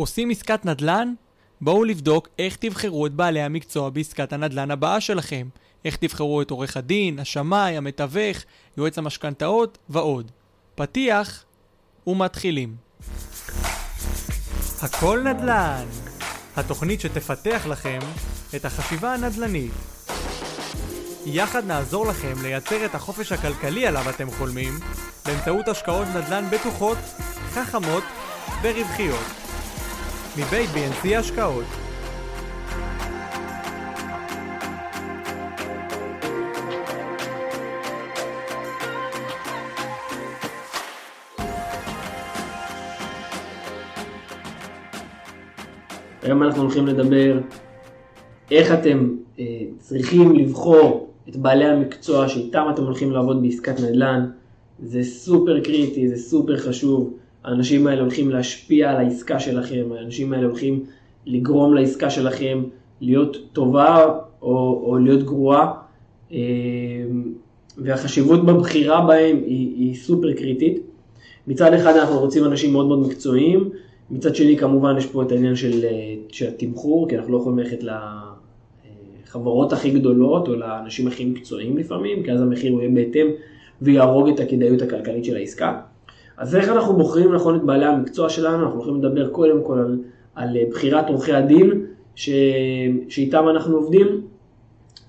עושים עסקת נדל"ן? בואו לבדוק איך תבחרו את בעלי המקצוע בעסקת הנדל"ן הבאה שלכם. איך תבחרו את עורך הדין, השמאי, המתווך, יועץ המשכנתאות ועוד. פתיח ומתחילים. הכל נדל"ן, התוכנית שתפתח לכם את החשיבה הנדל"נית. יחד נעזור לכם לייצר את החופש הכלכלי עליו אתם חולמים באמצעות השקעות נדל"ן בטוחות, חכמות ורווחיות. מבית BNC השקעות היום אנחנו הולכים לדבר איך אתם אה, צריכים לבחור את בעלי המקצוע שאיתם אתם הולכים לעבוד בעסקת נדל"ן. זה סופר קריטי, זה סופר חשוב. האנשים האלה הולכים להשפיע על העסקה שלכם, האנשים האלה הולכים לגרום לעסקה שלכם להיות טובה או, או להיות גרועה. אה, והחשיבות בבחירה בהם היא, היא סופר קריטית. מצד אחד אנחנו רוצים אנשים מאוד מאוד מקצועיים, מצד שני כמובן יש פה את העניין של, אה, של התמחור, כי אנחנו לא יכולים ללכת לחברות הכי גדולות או לאנשים הכי מקצועיים לפעמים, כי אז המחיר יהיה בהתאם ויהרוג את הכדאיות הכלכלית של העסקה. אז איך אנחנו בוחרים נכון את בעלי המקצוע שלנו? אנחנו הולכים לדבר קודם כל על, על אה, בחירת עורכי הדין ש, שאיתם אנחנו עובדים,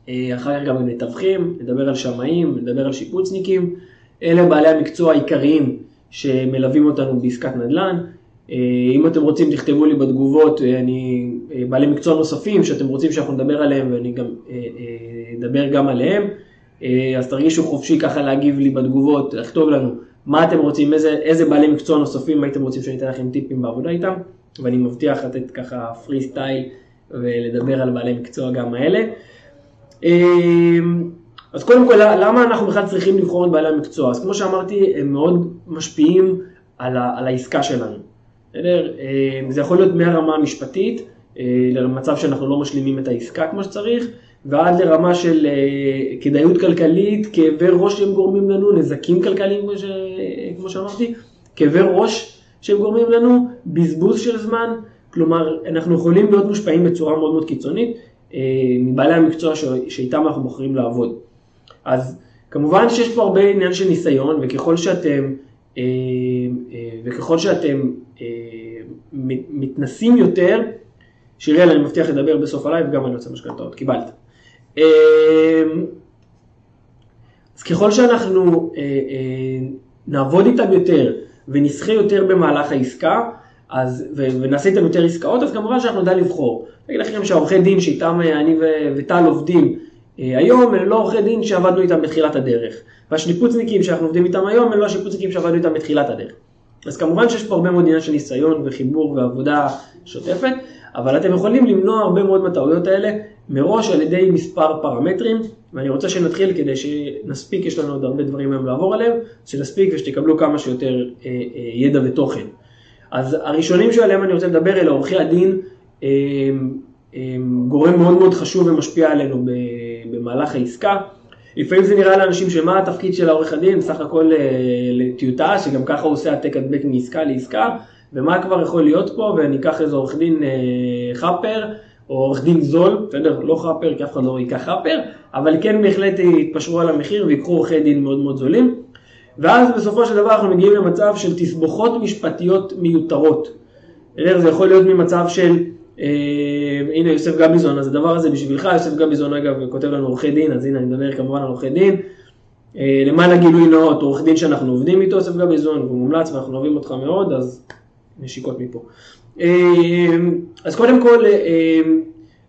אה, אחר כך גם על מתווכים, נדבר על שמאים, נדבר על שיפוצניקים, אלה בעלי המקצוע העיקריים שמלווים אותנו בעסקת נדל"ן. אה, אם אתם רוצים תכתבו לי בתגובות, אני, בעלי מקצוע נוספים שאתם רוצים שאנחנו נדבר עליהם ואני גם אדבר גם עליהם, אז תרגישו חופשי ככה להגיב לי בתגובות, לכתוב לנו מה אתם רוצים, איזה, איזה בעלי מקצוע נוספים הייתם רוצים שאני אתן לכם טיפים בעבודה איתם, ואני מבטיח לתת ככה פרי סטייל ולדבר על בעלי מקצוע גם האלה. אמ, אז קודם כל, למה אנחנו בכלל צריכים לבחור את בעלי המקצוע? אז כמו שאמרתי, הם מאוד משפיעים על, ה, על העסקה שלנו. בסדר? אמ, זה יכול להיות מהרמה המשפטית, אה, למצב שאנחנו לא משלימים את העסקה כמו שצריך, ועד לרמה של אה, כדאיות כלכלית, כאבי ראש שהם גורמים לנו, נזקים כלכליים כמו, ש... כמו שאמרתי, כאבי ראש שהם גורמים לנו, בזבוז של זמן, כלומר אנחנו יכולים להיות מושפעים בצורה מאוד מאוד קיצונית אה, מבעלי המקצוע ש... שאיתם אנחנו בוחרים לעבוד. אז כמובן שיש פה הרבה עניין של ניסיון, וככל שאתם, אה, וככל שאתם מתנסים יותר, שיריאל, אני מבטיח לדבר בסוף הלייב גם על יועץ משכנתאות, קיבלת. אמ, אז ככל שאנחנו אה, אה, נעבוד איתם יותר ונתנסה יותר במהלך העסקה, אז, ונעשה איתם יותר עסקאות, אז כמובן שאנחנו נדע לבחור. אני אגיד לכם שהעורכי דין שאיתם אה, אני וטל עובדים היום, הם לא עורכי דין שעבדנו איתם בתחילת הדרך. והשיפוצניקים שאנחנו עובדים איתם היום, הם לא השיפוצניקים שעבדנו איתם בתחילת הדרך. אז כמובן שיש פה הרבה מאוד עניין של ניסיון וחיבור ועבודה שוטפת, אבל אתם יכולים למנוע הרבה מאוד מהטעויות האלה מראש על ידי מספר פרמטרים, ואני רוצה שנתחיל כדי שנספיק, יש לנו עוד הרבה דברים היום לעבור עליהם, שנספיק ושתקבלו כמה שיותר אה, אה, ידע ותוכן. אז הראשונים שעליהם אני רוצה לדבר אלה עורכי הדין, אה, גורם מאוד מאוד חשוב ומשפיע עלינו במהלך העסקה. לפעמים זה נראה לאנשים שמה התפקיד של העורך הדין, בסך הכל לטיוטה, שגם ככה הוא עושה העתק הדבק מעסקה לעסקה, ומה כבר יכול להיות פה, ואני אקח איזה עורך דין אה, או עורך דין זול, בסדר? לא חאפר, כי אף אחד לא ייקח חאפר, אבל כן בהחלט יתפשרו על המחיר ויקחו עורכי דין מאוד מאוד זולים. ואז בסופו של דבר אנחנו מגיעים למצב של תסבוכות משפטיות מיותרות. זה יכול להיות ממצב של, אה, הנה יוסף גביזון, אז הדבר הזה בשבילך, יוסף גביזון אגב כותב לנו עורכי דין, אז הנה אני מדבר כמובן על עורכי דין. אה, למען הגילוי נאות, עורך דין שאנחנו עובדים איתו, יוסף גביזון, הוא מומלץ ואנחנו אוהבים אותך מאוד, אז נשיקות מפה. אמ, אז קודם כל, אמ,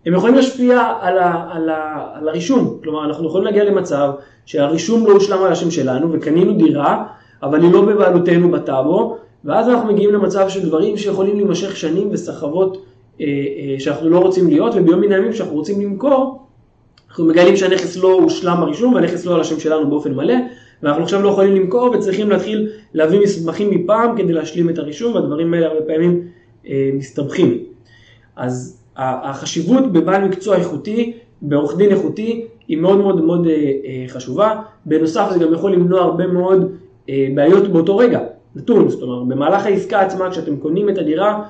הם יכולים להשפיע על, ה, על, ה, על הרישום, כלומר אנחנו יכולים להגיע למצב שהרישום לא הושלם על השם שלנו וקנינו דירה, אבל היא לא בבעלותנו בטאבו, ואז אנחנו מגיעים למצב של דברים שיכולים להימשך שנים וסחבות אה, אה, שאנחנו לא רוצים להיות, וביום מן הימים שאנחנו רוצים למכור, אנחנו מגלים שהנכס לא הושלם הרישום והנכס לא על השם שלנו באופן מלא, ואנחנו עכשיו לא יכולים למכור וצריכים להתחיל להביא מסמכים מפעם כדי להשלים את הרישום, והדברים האלה הרבה פעמים אה, מסתבכים. אז החשיבות בבעל מקצוע איכותי, בעורך דין איכותי, היא מאוד מאוד מאוד אה, אה, חשובה. בנוסף זה גם יכול למנוע הרבה מאוד בעיות באותו רגע, נתון, זאת אומרת במהלך העסקה עצמה כשאתם קונים את הדירה,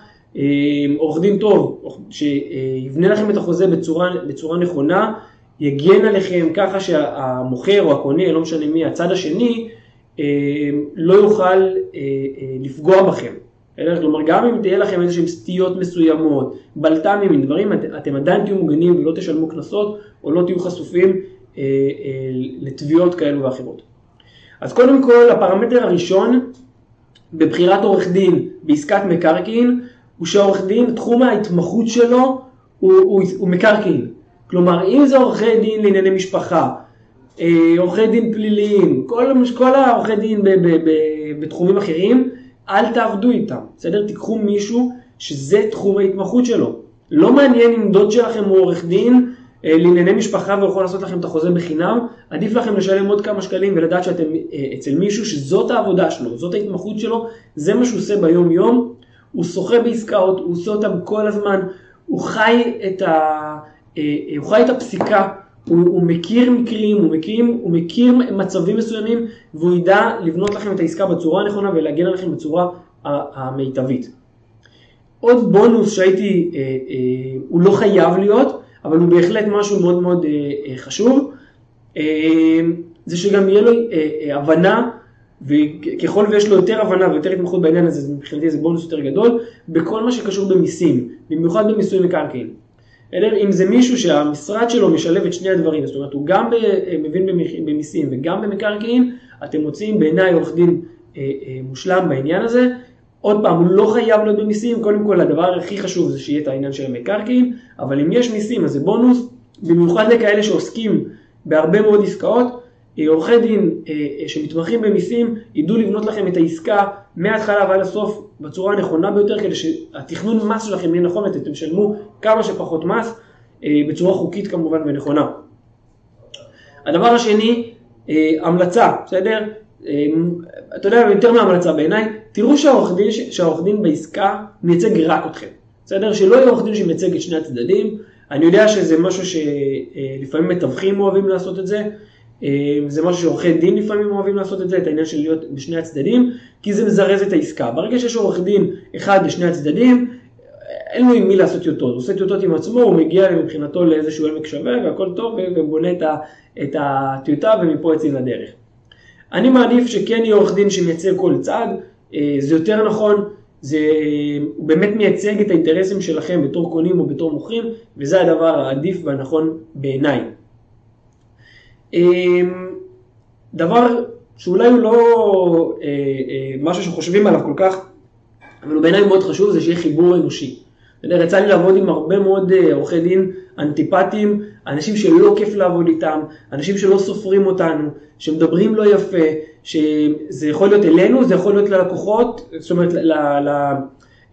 עורך דין טוב, שיבנה לכם את החוזה בצורה, בצורה נכונה, יגן עליכם ככה שהמוכר או הקונה, לא משנה מי, הצד השני, לא יוכל לפגוע בכם. כלומר, גם אם תהיה לכם איזשהם סטיות מסוימות, בלת"מים, דברים, אתם עדיין תהיו מוגנים ולא תשלמו קנסות, או לא תהיו חשופים אה, אה, לתביעות כאלו ואחרות. אז קודם כל, הפרמטר הראשון בבחירת עורך דין בעסקת מקרקעין, הוא שעורך דין, תחום ההתמחות שלו הוא, הוא, הוא מקרקעין. כלומר, אם זה עורכי דין לענייני משפחה, אה, עורכי דין פליליים, כל, כל העורכי דין ב, ב, ב, בתחומים אחרים, אל תעבדו איתם, בסדר? תיקחו מישהו שזה תחום ההתמחות שלו. לא מעניין אם דוד שלכם הוא עורך דין אה, לענייני משפחה והוא יכול לעשות לכם את החוזה בחינם, עדיף לכם לשלם עוד כמה שקלים ולדעת שאתם אה, אצל מישהו שזאת העבודה שלו, זאת ההתמחות שלו, זה מה שהוא עושה ביום יום, הוא שוחה בעסקאות, הוא עושה אותם כל הזמן, הוא חי את, ה, אה, הוא חי את הפסיקה, הוא, הוא מכיר מקרים, הוא מכיר, הוא מכיר מצבים מסוימים והוא ידע לבנות לכם את העסקה בצורה הנכונה ולהגן עליכם בצורה המיטבית. עוד בונוס שהייתי, אה, אה, הוא לא חייב להיות, אבל הוא בהחלט משהו מאוד מאוד אה, חשוב, זה שגם יהיה לו הבנה, וככל ויש לו יותר הבנה ויותר התמחות בעניין הזה, מבחינתי זה בונוס יותר גדול, בכל מה שקשור במיסים, במיוחד במיסוי מקרקעין. אם זה מישהו שהמשרד שלו משלב את שני הדברים, זאת אומרת הוא גם מבין במיסים וגם במקרקעין, אתם מוצאים בעיניי עורך דין מושלם בעניין הזה, עוד פעם, הוא לא חייב להיות במיסים, קודם כל הדבר הכי חשוב זה שיהיה את העניין של המקרקעין, אבל אם יש מיסים אז זה בונוס, במיוחד לכאלה שעוסקים בהרבה מאוד עסקאות, אה, עורכי דין אה, אה, שמתמחים במיסים ידעו לבנות לכם את העסקה מההתחלה ועד הסוף בצורה הנכונה ביותר כדי שהתכנון מס שלכם יהיה נכון ואתם תשלמו כמה שפחות מס בצורה חוקית כמובן ונכונה. הדבר השני, המלצה, בסדר? אתה יודע, יותר מהמלצה בעיניי, תראו שהעורך דין, שהעורך דין בעסקה מייצג רק אתכם. בסדר? שלא יהיה עורך דין שמייצג את שני הצדדים. אני יודע שזה משהו שלפעמים מתווכים אוהבים לעשות את זה. זה משהו שעורכי דין לפעמים אוהבים לעשות את זה, את העניין של להיות בשני הצדדים, כי זה מזרז את העסקה. ברגע שיש עורך דין אחד בשני הצדדים, אין לו עם מי לעשות טיוטות, הוא עושה טיוטות עם עצמו, הוא מגיע מבחינתו לאיזשהו עמק שווה והכל טוב ובונה את הטיוטה ומפה יוצאים לדרך. אני מעדיף שכן יהיה עורך דין שמייצג כל צד, אה, זה יותר נכון, זה, הוא באמת מייצג את האינטרסים שלכם בתור קונים או בתור מוכרים, וזה הדבר העדיף והנכון בעיניי. אה, דבר שאולי הוא לא אה, משהו שחושבים עליו כל כך, אבל הוא בעיניי מאוד חשוב, זה שיהיה חיבור אנושי. יצא לי לעבוד עם הרבה מאוד עורכי דין אנטיפטיים, אנשים שלא כיף לעבוד איתם, אנשים שלא סופרים אותנו, שמדברים לא יפה, שזה יכול להיות אלינו, זה יכול להיות ללקוחות, זאת אומרת אה,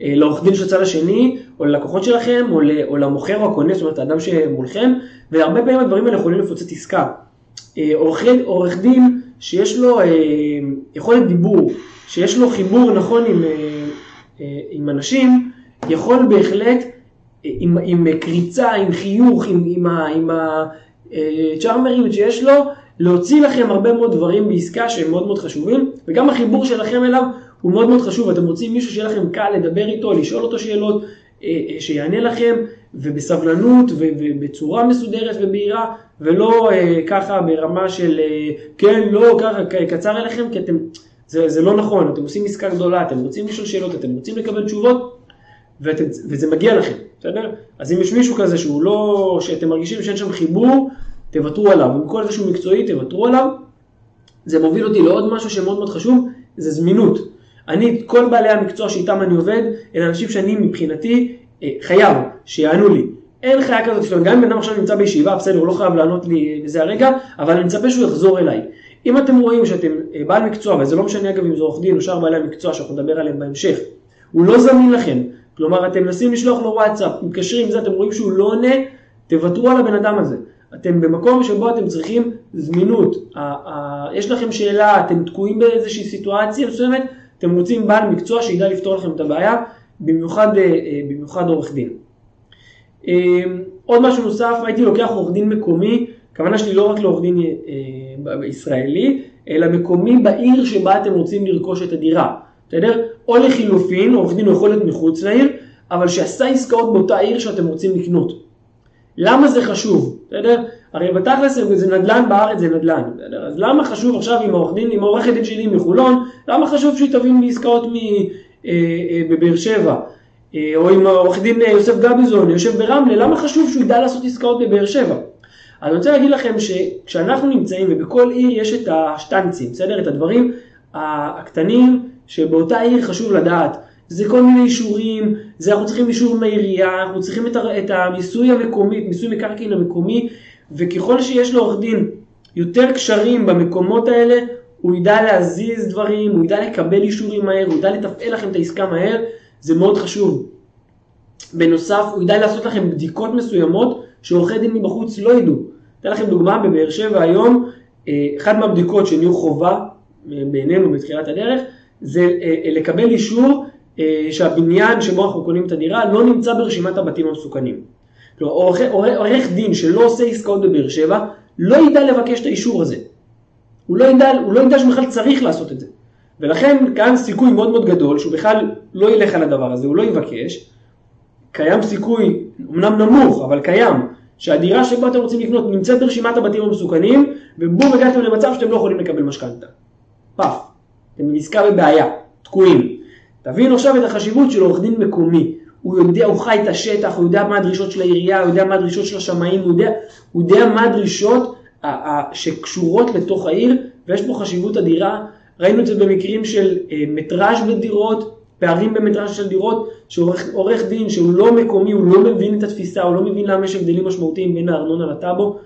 לעורך דין של הצד השני, או ללקוחות שלכם, או, או למוכר או הקונה, זאת אומרת האדם שמולכם, והרבה פעמים הדברים האלה יכולים לפוצץ עסקה. אה, עורך, עורך דין שיש לו אה, יכולת דיבור, שיש לו חיבור נכון עם, עם אנשים, יכול בהחלט עם, עם קריצה, עם חיוך, עם, עם, עם הצ'ארמרים שיש לו, להוציא לכם הרבה מאוד דברים בעסקה שהם מאוד מאוד חשובים, וגם החיבור שלכם אליו הוא מאוד מאוד חשוב, אתם רוצים מישהו שיהיה לכם קל לדבר איתו, לשאול אותו שאלות, אה, אה, שיענה לכם, ובסבלנות ובצורה מסודרת ובהירה, ולא אה, ככה ברמה של כן, לא, ככה קצר אליכם, כי אתם, זה, זה לא נכון, אתם עושים עסקה גדולה, אתם רוצים לשאול שאלות, אתם רוצים לקבל תשובות, ואתם, וזה מגיע לכם, בסדר? אז אם יש מישהו כזה שהוא לא, שאתם מרגישים שאין שם חיבור, תוותרו עליו. עם כל זה שהוא מקצועי, תוותרו עליו. זה מוביל אותי לעוד משהו שמאוד מאוד חשוב, זה זמינות. אני, כל בעלי המקצוע שאיתם אני עובד, אלה אנשים שאני מבחינתי אה, חייב שיענו לי. אין חיה כזאת, זאת אומרת, גם אם בן אדם עכשיו נמצא בישיבה, בסדר, הוא לא חייב לענות לי בזה הרגע, אבל אני מצפה שהוא יחזור אליי. אם אתם רואים שאתם אה, בעל מקצוע, וזה לא משנה אגב אם זה עורך דין או שאר בעלי המקצוע שאנחנו נדבר עליהם בהמשך, הוא לא זמין לכם, כלומר אתם מנסים לשלוח לו וואטסאפ, מתקשרים עם זה, אתם רואים שהוא לא עונה, תוותרו על הבן אדם הזה. אתם במקום שבו אתם צריכים זמינות. יש לכם שאלה, אתם תקועים באיזושהי סיטואציה מסוימת, אתם רוצים בעל מקצוע שידע לפתור לכם את הבעיה, במיוחד, אה, אה, במיוחד עורך דין. אה, עוד משהו נוסף, הייתי לוקח עורך דין מקומי, הכוונה שלי לא רק לעורך דין ישראלי, אלא מקומי בעיר שבה אתם רוצים לרכוש את הדירה, בסדר? או לחילופין, עורך דין יכול להיות מחוץ לעיר, אבל שעשה עסקאות באותה עיר שאתם רוצים לקנות. למה זה חשוב? בסדר? הרי בתכלס זה נדל"ן בארץ זה נדל"ן, בסדר? אז למה חשוב עכשיו עם העורך דין, עם העורכת דין שלי מחולון, למה חשוב שהיא תבין בעסקאות מ, אה, אה, שבע? אה, או עם העורך דין יוסף גביזון, יושב ברמלה, למה חשוב שהוא ידע לעשות עסקאות בבאר שבע? אני רוצה להגיד לכם שכשאנחנו נמצאים, ובכל עיר יש את השטנצים, בסדר? את הדברים הקטנים שבאותה עיר חשוב לדעת. זה כל מיני אישורים, זה אנחנו צריכים אישור מהעירייה, אנחנו צריכים את, את המיסוי המקומי, מיסוי מקרקעין המקומי, וככל שיש לעורך דין יותר קשרים במקומות האלה, הוא ידע להזיז דברים, הוא ידע לקבל אישורים מהר, הוא ידע לתפעל לכם את העסקה מהר, זה מאוד חשוב. בנוסף, הוא ידע לעשות לכם בדיקות מסוימות שעורכי דין מבחוץ לא ידעו. אתן לכם דוגמה, בבאר שבע היום, אה, אחת מהבדיקות שנהיו חובה אה, בעינינו בתחילת הדרך, זה אה, לקבל אישור שהבניין שבו אנחנו קונים את הדירה לא נמצא ברשימת הבתים המסוכנים. כלומר, עורך, דין שלא עושה עסקאות בבאר שבע, לא ידע לבקש את האישור הזה. הוא לא ידע, הוא לא ידע שבכלל צריך לעשות את זה. ולכן כאן סיכוי מאוד מאוד גדול שהוא בכלל לא ילך על הדבר הזה, הוא לא יבקש. קיים סיכוי, אמנם נמוך, אבל קיים, שהדירה שבה אתם רוצים לקנות נמצאת ברשימת הבתים המסוכנים, ובום הגעתם למצב שאתם לא יכולים לקבל משכנתה. פאף. אתם בעסקה בבעיה, תקועים. תבינו עכשיו את החשיבות של עורך דין מקומי. הוא יודע, הוא חי את השטח, הוא יודע מה הדרישות של העירייה, הוא יודע מה הדרישות של השמאים, הוא יודע, הוא יודע מה הדרישות שקשורות לתוך העיר, ויש פה חשיבות אדירה. ראינו את זה במקרים של אה, מטראז' בדירות, פערים במטראז' של דירות, שעורך דין שהוא לא מקומי, הוא לא מבין את התפיסה, הוא לא מבין למה יש הבדלים משמעותיים בין הארנונה לטאבו,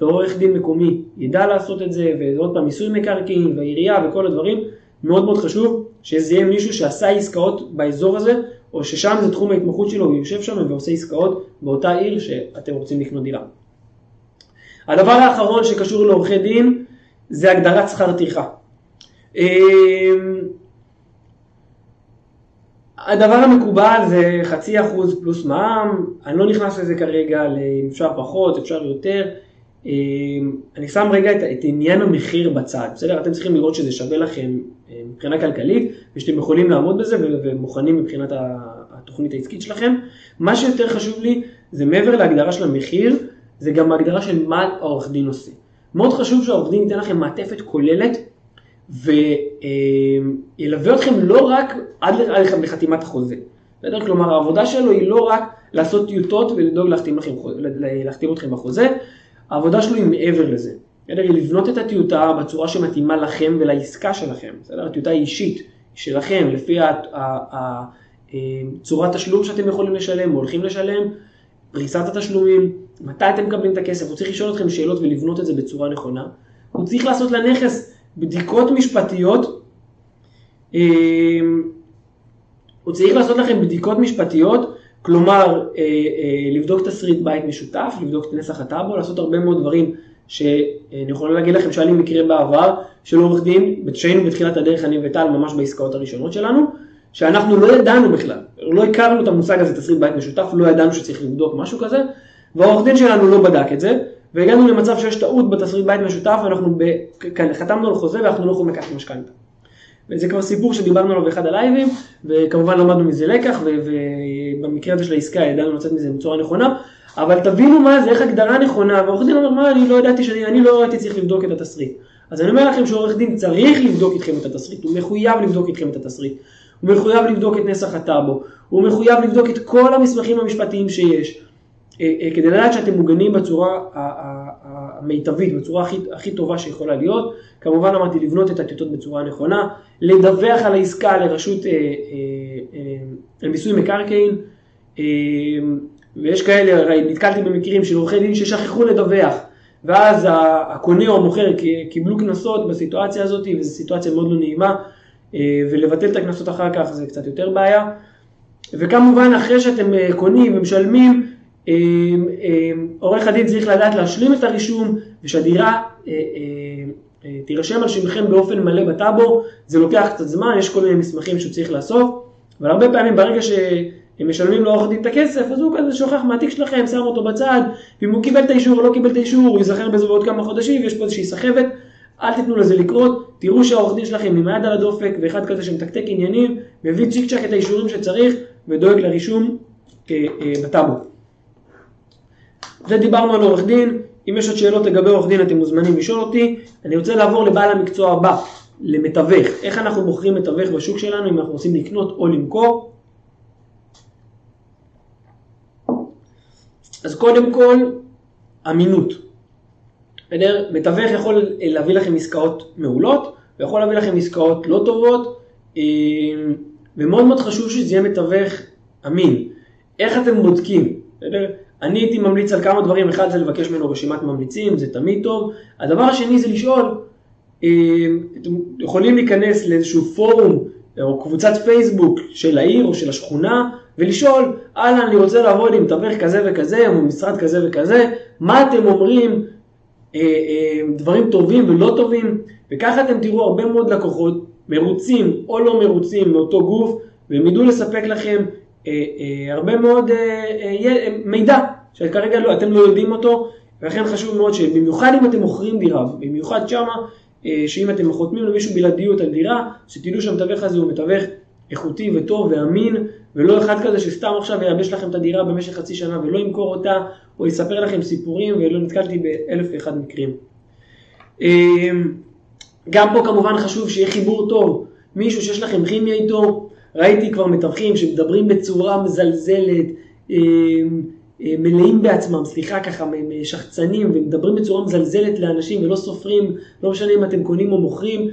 ועורך דין מקומי ידע לעשות את זה, ועוד פעם מיסוי מקרקעין והעירייה וכל הדברים, מאוד מאוד חשוב שזה יהיה מישהו שעשה עסקאות באזור הזה, או ששם זה תחום ההתמחות שלו, הוא יושב שם ועושה עסקאות באותה עיר שאתם רוצים לקנות דירה. הדבר האחרון שקשור לעורכי דין זה הגדרת שכר טרחה. אמ, הדבר המקובל זה חצי אחוז פלוס מע"מ, אני לא נכנס לזה כרגע, אם אפשר פחות, אפשר יותר. אמ, אני שם רגע את, את עניין המחיר בצד, בסדר? אתם צריכים לראות שזה שווה לכם אה, מבחינה כלכלית, ושאתם יכולים לעמוד בזה ומוכנים מבחינת התוכנית העסקית שלכם. מה שיותר חשוב לי, זה מעבר להגדרה של המחיר, זה גם ההגדרה של מה העורך דין עושה. מאוד חשוב שהעורך דין ייתן לכם מעטפת כוללת וילווה אתכם לא רק עד לחתימת החוזה. בסדר? כלומר העבודה שלו היא לא רק לעשות טיוטות ולדאוג להחתים, לכם, להחתים אתכם בחוזה, העבודה שלו היא מעבר לזה. בסדר? היא לבנות את הטיוטה בצורה שמתאימה לכם ולעסקה שלכם. בסדר? הטיוטה היא אישית, שלכם, לפי צורת תשלום שאתם יכולים לשלם או הולכים לשלם, פריסת התשלומים, מתי אתם מקבלים את הכסף, הוא צריך לשאול אתכם שאלות ולבנות את זה בצורה נכונה. הוא צריך לעשות לנכס בדיקות משפטיות, אמ, הוא צריך לעשות לכם בדיקות משפטיות, כלומר אה, אה, לבדוק תסריט בית משותף, לבדוק את נסח הטאבו, לעשות הרבה מאוד דברים שאני יכול להגיד לכם שהיה לי מקרה בעבר של עורך דין, כשהיינו בתחילת הדרך אני וטל ממש בעסקאות הראשונות שלנו, שאנחנו לא ידענו בכלל, לא הכרנו את המושג הזה תסריט בית משותף, לא ידענו שצריך לבדוק משהו כזה, והעורך דין שלנו לא בדק את זה, והגענו למצב שיש טעות בתסריט בית משותף, ואנחנו. כן, חתמנו על חוזה ואנחנו לא יכולים לקחת משכנתה. וזה כבר סיפור שדיברנו עליו באחד הלייבים, וכמובן למדנו מזה לקח, ובמקרה הזה של העסקה ידענו לצאת מזה בצורה נכונה, אבל תבינו מה זה, איך הגדרה נכונה, ועורך דין אומר, מה, אני לא ידעתי שאני, אני לא הייתי צריך לבדוק את התסריט. אז אני אומר לכם שעורך דין צריך לבדוק איתכם את התסריט, הוא מחויב לבדוק איתכם את התסריט, הוא מחויב לבדוק את נסח הטאבו, הוא מחויב לבדוק את כל המסמכים המשפטיים שיש. אה, אה, כדי לדעת שאתם מוגנים בצורה המיטבית, בצורה הכי, הכי טובה שיכולה להיות. כמובן אמרתי לבנות את הטיוטות בצורה נכונה, לדווח על העסקה לרשות אה, למיסוי מקרקעין, ויש כאלה, הרי נתקלתי במקרים של עורכי דין ששכחו לדווח, ואז הקונה או המוכר קיבלו קנסות בסיטואציה הזאת, וזו סיטואציה מאוד לא נעימה, ולבטל את הקנסות אחר כך זה קצת יותר בעיה. וכמובן אחרי שאתם קונים ומשלמים, עורך הדין צריך לדעת להשלים את הרישום ושהדירה אה, אה, אה, תירשם על שמכם באופן מלא בטאבו, זה לוקח קצת זמן, יש כל מיני מסמכים שהוא צריך לאסוף, אבל הרבה פעמים ברגע שהם משלמים לעורך דין את הכסף, אז הוא כזה שוכח מהתיק שלכם, שם אותו בצד, ואם הוא קיבל את האישור או לא קיבל את האישור, הוא ייזכר בזה בעוד כמה חודשים, יש פה איזושהי סחבת, אל תיתנו לזה לקרות, תראו שהעורך דין שלכם עם היד על הדופק, ואחד כזה שמתקתק עניינים, מביא צ'יק צ'ק את האישורים שצריך, ודואג לרישום בטאבו. זה דיברנו על עורך דין, אם יש עוד שאלות לגבי עורך דין אתם מוזמנים לשאול אותי. אני רוצה לעבור לבעל המקצוע הבא, למתווך. איך אנחנו בוחרים מתווך בשוק שלנו, אם אנחנו רוצים לקנות או למכור. אז קודם כל, אמינות. בסדר? מתווך יכול להביא לכם עסקאות מעולות, ויכול להביא לכם עסקאות לא טובות, אה, ומאוד מאוד חשוב שזה יהיה מתווך אמין. איך אתם בודקים? בסדר? אני הייתי ממליץ על כמה דברים, אחד זה לבקש ממנו רשימת ממליצים, זה תמיד טוב. הדבר השני זה לשאול, אתם יכולים להיכנס לאיזשהו פורום או קבוצת פייסבוק של העיר או של השכונה ולשאול, אהלן, אני רוצה לעבוד עם מתווך כזה וכזה, או משרד כזה וכזה, מה אתם אומרים, אה, אה, דברים טובים ולא טובים, וככה אתם תראו הרבה מאוד לקוחות מרוצים או לא מרוצים מאותו גוף, והם ידעו לספק לכם הרבה מאוד אה, אה, מידע, שכרגע לא, אתם לא יודעים אותו, ולכן חשוב מאוד שבמיוחד אם אתם מוכרים דירה, במיוחד שמה, אה, שאם אתם חותמים למישהו בלעדיות על דירה, שתדעו שהמתווך הזה הוא מתווך איכותי וטוב ואמין, ולא אחד כזה שסתם עכשיו ייבש לכם את הדירה במשך חצי שנה ולא ימכור אותה, או יספר לכם סיפורים, ולא נתקלתי באלף ואחד מקרים. גם פה כמובן חשוב שיהיה חיבור טוב, מישהו שיש לכם כימיה איתו, ראיתי כבר מתווכים שמדברים בצורה מזלזלת, אמ, אה, מלאים בעצמם, סליחה ככה, שחצנים ומדברים בצורה מזלזלת לאנשים ולא סופרים, לא משנה אם אתם קונים או מוכרים.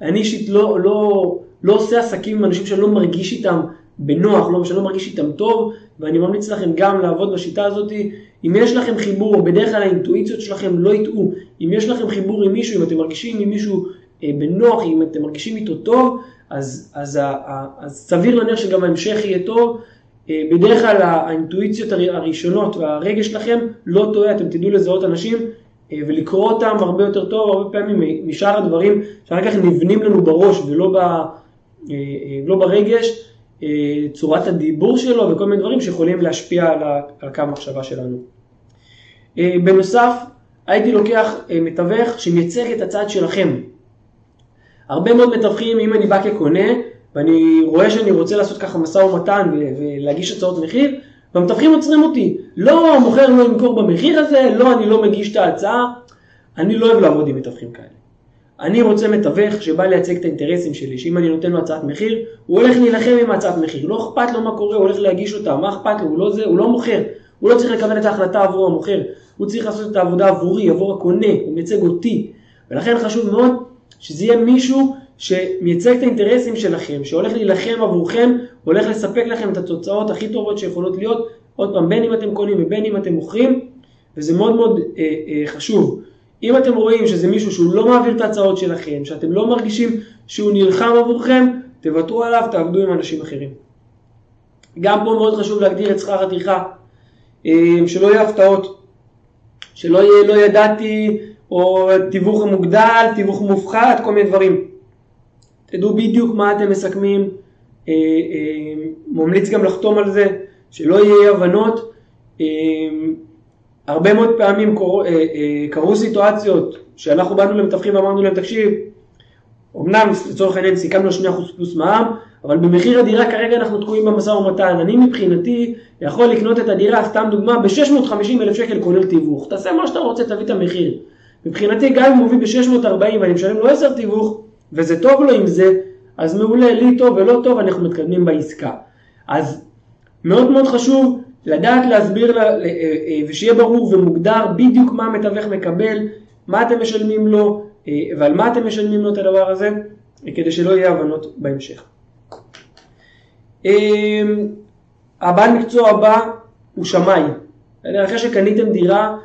אני אישית לא, לא, לא עושה עסקים עם אנשים שאני לא מרגיש איתם בנוח, לא, שאני לא מרגיש איתם טוב, ואני ממליץ לכם גם לעבוד בשיטה הזאת. אם יש לכם חיבור, בדרך כלל האינטואיציות שלכם לא יטעו, אם יש לכם חיבור עם מישהו, אם אתם מרגישים עם מישהו אה, בנוח, אם אתם מרגישים איתו טוב, אז, אז, אז, אז סביר להניח שגם ההמשך יהיה טוב. אה, בדרך כלל האינטואיציות הראשונות והרגש שלכם לא טועה, אתם תדעו לזהות אנשים אה, ולקרוא אותם הרבה יותר טוב, הרבה פעמים משאר הדברים שאחר כך נבנים לנו בראש ולא ב, אה, לא ברגש, צורת הדיבור שלו וכל מיני דברים שיכולים להשפיע על קו המחשבה שלנו. בנוסף, הייתי לוקח מתווך שמייצג את הצד שלכם. הרבה מאוד מתווכים, אם אני בא כקונה, ואני רואה שאני רוצה לעשות ככה משא ומתן ולהגיש הצעות מחיר, והמתווכים עוצרים אותי. לא, המוכר לא ימכור במחיר הזה, לא, אני לא מגיש את ההצעה. אני לא אוהב לעבוד עם מתווכים כאלה. אני רוצה מתווך שבא לייצג את האינטרסים שלי, שאם אני נותן לו הצעת מחיר, הוא הולך להילחם עם הצעת מחיר. לא אכפת לו מה קורה, הוא הולך להגיש אותה, מה אכפת לו, הוא לא, זה, הוא לא מוכר. הוא לא צריך לקבל את ההחלטה עבור המוכר, הוא צריך לעשות את העבודה עבורי, עבור הקונה, הוא מייצג אותי. ולכן חשוב מאוד שזה יהיה מישהו שמייצג את האינטרסים שלכם, שהולך להילחם עבורכם, הולך לספק לכם את התוצאות הכי טובות שיכולות להיות, עוד פעם, בין אם אתם קונים ובין אם אתם מוכרים, וזה מאוד מאוד אה, אה, חשוב. אם אתם רואים שזה מישהו שהוא לא מעביר את ההצעות שלכם, שאתם לא מרגישים שהוא נלחם עבורכם, תוותרו עליו, תעבדו עם אנשים אחרים. גם פה מאוד חשוב להגדיר את שכר הטרחה, אה, שלא יהיו הפתעות, שלא יהיה לא ידעתי, או תיווך מוגדל, תיווך מופחת, כל מיני דברים. תדעו בדיוק מה אתם מסכמים, אה, אה, ממליץ גם לחתום על זה, שלא יהיה הבנות. אה, הרבה מאוד פעמים קרו, קרו סיטואציות שאנחנו באנו למתווכים ואמרנו להם, תקשיב, אמנם לצורך העניין סיכמנו 2% פלוס מע"מ, אבל במחיר הדירה כרגע אנחנו תקועים במשא ומתן. אני מבחינתי יכול לקנות את הדירה, סתם דוגמה, ב-650 אלף שקל כולל תיווך. תעשה מה שאתה רוצה, תביא את המחיר. מבחינתי גם אם הוא מביא ב-640 ואני משלם לו 10 תיווך, וזה טוב לו עם זה, אז מעולה, לי טוב ולא טוב, אנחנו מתקדמים בעסקה. אז מאוד מאוד חשוב לדעת להסביר לה, אה, אה, ושיהיה ברור ומוגדר בדיוק מה המתווך מקבל, מה אתם משלמים לו אה, ועל מה אתם משלמים לו את הדבר הזה, כדי שלא יהיה הבנות בהמשך. הבעל מקצוע הבא הוא שמאי. אחרי שקניתם דירה, אה,